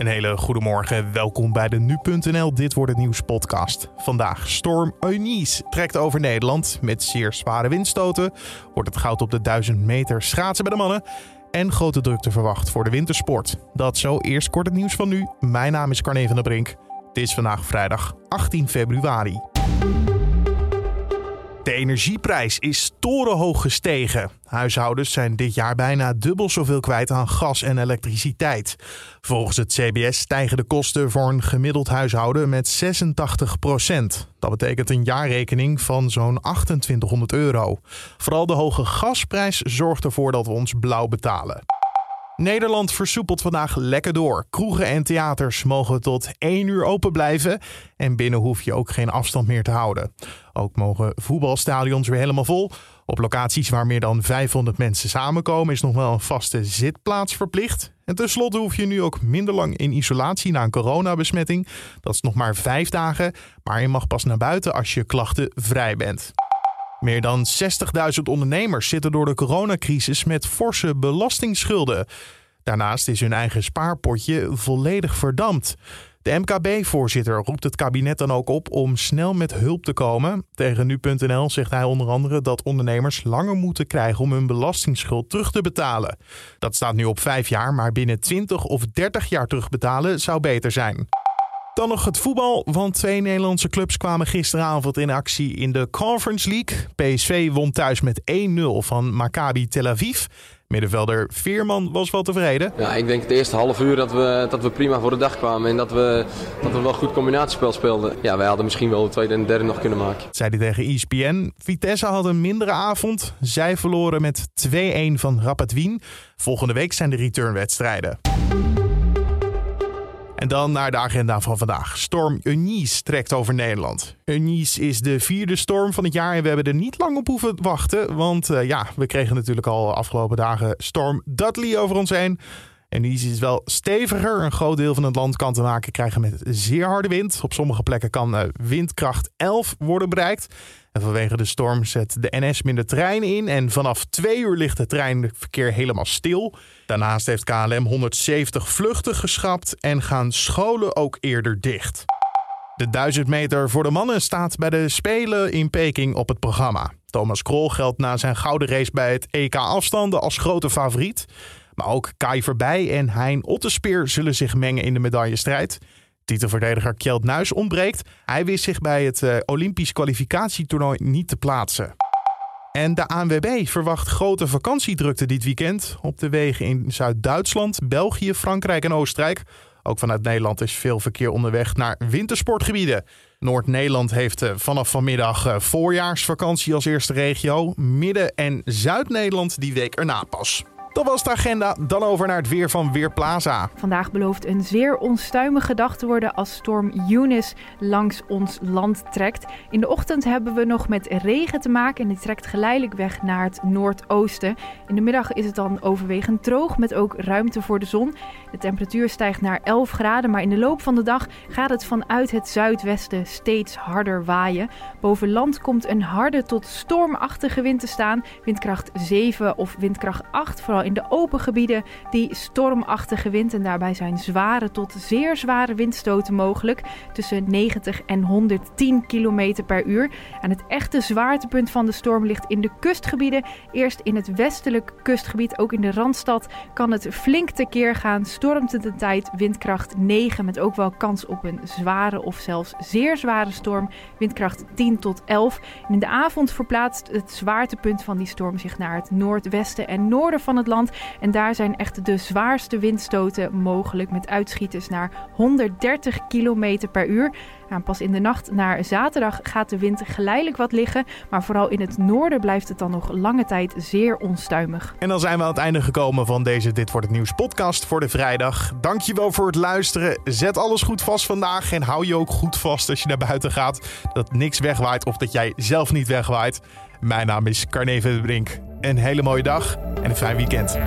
Een hele goede morgen. Welkom bij de Nu.nl Dit wordt het nieuws podcast. Vandaag storm Eunice trekt over Nederland. Met zeer zware windstoten wordt het goud op de 1000 meter schaatsen bij de mannen. En grote drukte verwacht voor de wintersport. Dat zo eerst kort het nieuws van nu. Mijn naam is Carne van der Brink. Het is vandaag vrijdag 18 februari. De energieprijs is torenhoog gestegen. Huishoudens zijn dit jaar bijna dubbel zoveel kwijt aan gas en elektriciteit. Volgens het CBS stijgen de kosten voor een gemiddeld huishouden met 86 procent. Dat betekent een jaarrekening van zo'n 2800 euro. Vooral de hoge gasprijs zorgt ervoor dat we ons blauw betalen. Nederland versoepelt vandaag lekker door. Kroegen en theaters mogen tot 1 uur open blijven. En binnen hoef je ook geen afstand meer te houden. Ook mogen voetbalstadions weer helemaal vol. Op locaties waar meer dan 500 mensen samenkomen is nog wel een vaste zitplaats verplicht. En tenslotte hoef je nu ook minder lang in isolatie na een coronabesmetting. Dat is nog maar vijf dagen, maar je mag pas naar buiten als je klachtenvrij bent. Meer dan 60.000 ondernemers zitten door de coronacrisis met forse belastingsschulden. Daarnaast is hun eigen spaarpotje volledig verdampt. De MKB-voorzitter roept het kabinet dan ook op om snel met hulp te komen. Tegen nu.nl zegt hij onder andere dat ondernemers langer moeten krijgen om hun belastingsschuld terug te betalen. Dat staat nu op vijf jaar, maar binnen 20 of 30 jaar terugbetalen zou beter zijn. Dan nog het voetbal, want twee Nederlandse clubs kwamen gisteravond in actie in de Conference League. PSV won thuis met 1-0 van Maccabi Tel Aviv. Middenvelder Veerman was wel tevreden. Ja, ik denk het eerste half uur dat we, dat we prima voor de dag kwamen en dat we, dat we wel goed combinatiespel speelden. Ja, wij hadden misschien wel de tweede en derde nog kunnen maken. Zei hij tegen ESPN. Vitesse had een mindere avond. Zij verloren met 2-1 van Rapid Wien. Volgende week zijn de returnwedstrijden. En dan naar de agenda van vandaag. Storm Eunice trekt over Nederland. Eunice is de vierde storm van het jaar en we hebben er niet lang op hoeven wachten. Want uh, ja, we kregen natuurlijk al afgelopen dagen storm Dudley over ons heen. Eunice is wel steviger. Een groot deel van het land kan te maken krijgen met zeer harde wind. Op sommige plekken kan uh, windkracht 11 worden bereikt. En vanwege de storm zet de NS minder treinen in. En vanaf twee uur ligt het treinverkeer helemaal stil. Daarnaast heeft KLM 170 vluchten geschrapt en gaan scholen ook eerder dicht. De 1000 meter voor de mannen staat bij de Spelen in Peking op het programma. Thomas Krol geldt na zijn gouden race bij het EK afstanden als grote favoriet. Maar ook Kai Verbij en Hein Ottespeer zullen zich mengen in de medaillestrijd. Titelverdediger Kjeld Nuis ontbreekt. Hij wist zich bij het uh, Olympisch kwalificatietoernooi niet te plaatsen. En de ANWB verwacht grote vakantiedrukte dit weekend op de wegen in Zuid-Duitsland, België, Frankrijk en Oostenrijk. Ook vanuit Nederland is veel verkeer onderweg naar wintersportgebieden. Noord-Nederland heeft eh, vanaf vanmiddag eh, voorjaarsvakantie als eerste regio. Midden- en Zuid-Nederland die week erna pas. Dat was de agenda. Dan over naar het weer van Weerplaza. Vandaag belooft een zeer onstuimige dag te worden als storm Eunice langs ons land trekt. In de ochtend hebben we nog met regen te maken en die trekt geleidelijk weg naar het noordoosten. In de middag is het dan overwegend droog met ook ruimte voor de zon. De temperatuur stijgt naar 11 graden, maar in de loop van de dag gaat het vanuit het zuidwesten steeds harder waaien. Boven land komt een harde tot stormachtige wind te staan, windkracht 7 of windkracht 8, in de open gebieden die stormachtige wind. En daarbij zijn zware tot zeer zware windstoten mogelijk. Tussen 90 en 110 km per uur. En het echte zwaartepunt van de storm ligt in de kustgebieden. Eerst in het westelijk kustgebied, ook in de Randstad, kan het flink tekeer gaan. Stormt de tijd windkracht 9 met ook wel kans op een zware of zelfs zeer zware storm. Windkracht 10 tot 11. En in de avond verplaatst het zwaartepunt van die storm zich naar het noordwesten en noorden van het land. En daar zijn echt de zwaarste windstoten mogelijk met uitschieters naar 130 km per uur. Pas in de nacht naar zaterdag gaat de wind geleidelijk wat liggen. Maar vooral in het noorden blijft het dan nog lange tijd zeer onstuimig. En dan zijn we aan het einde gekomen van deze Dit wordt het Nieuws podcast voor de vrijdag. Dankjewel voor het luisteren. Zet alles goed vast vandaag en hou je ook goed vast als je naar buiten gaat. Dat niks wegwaait of dat jij zelf niet wegwaait. Mijn naam is Carne Brink. Een hele mooie dag en een fijn weekend.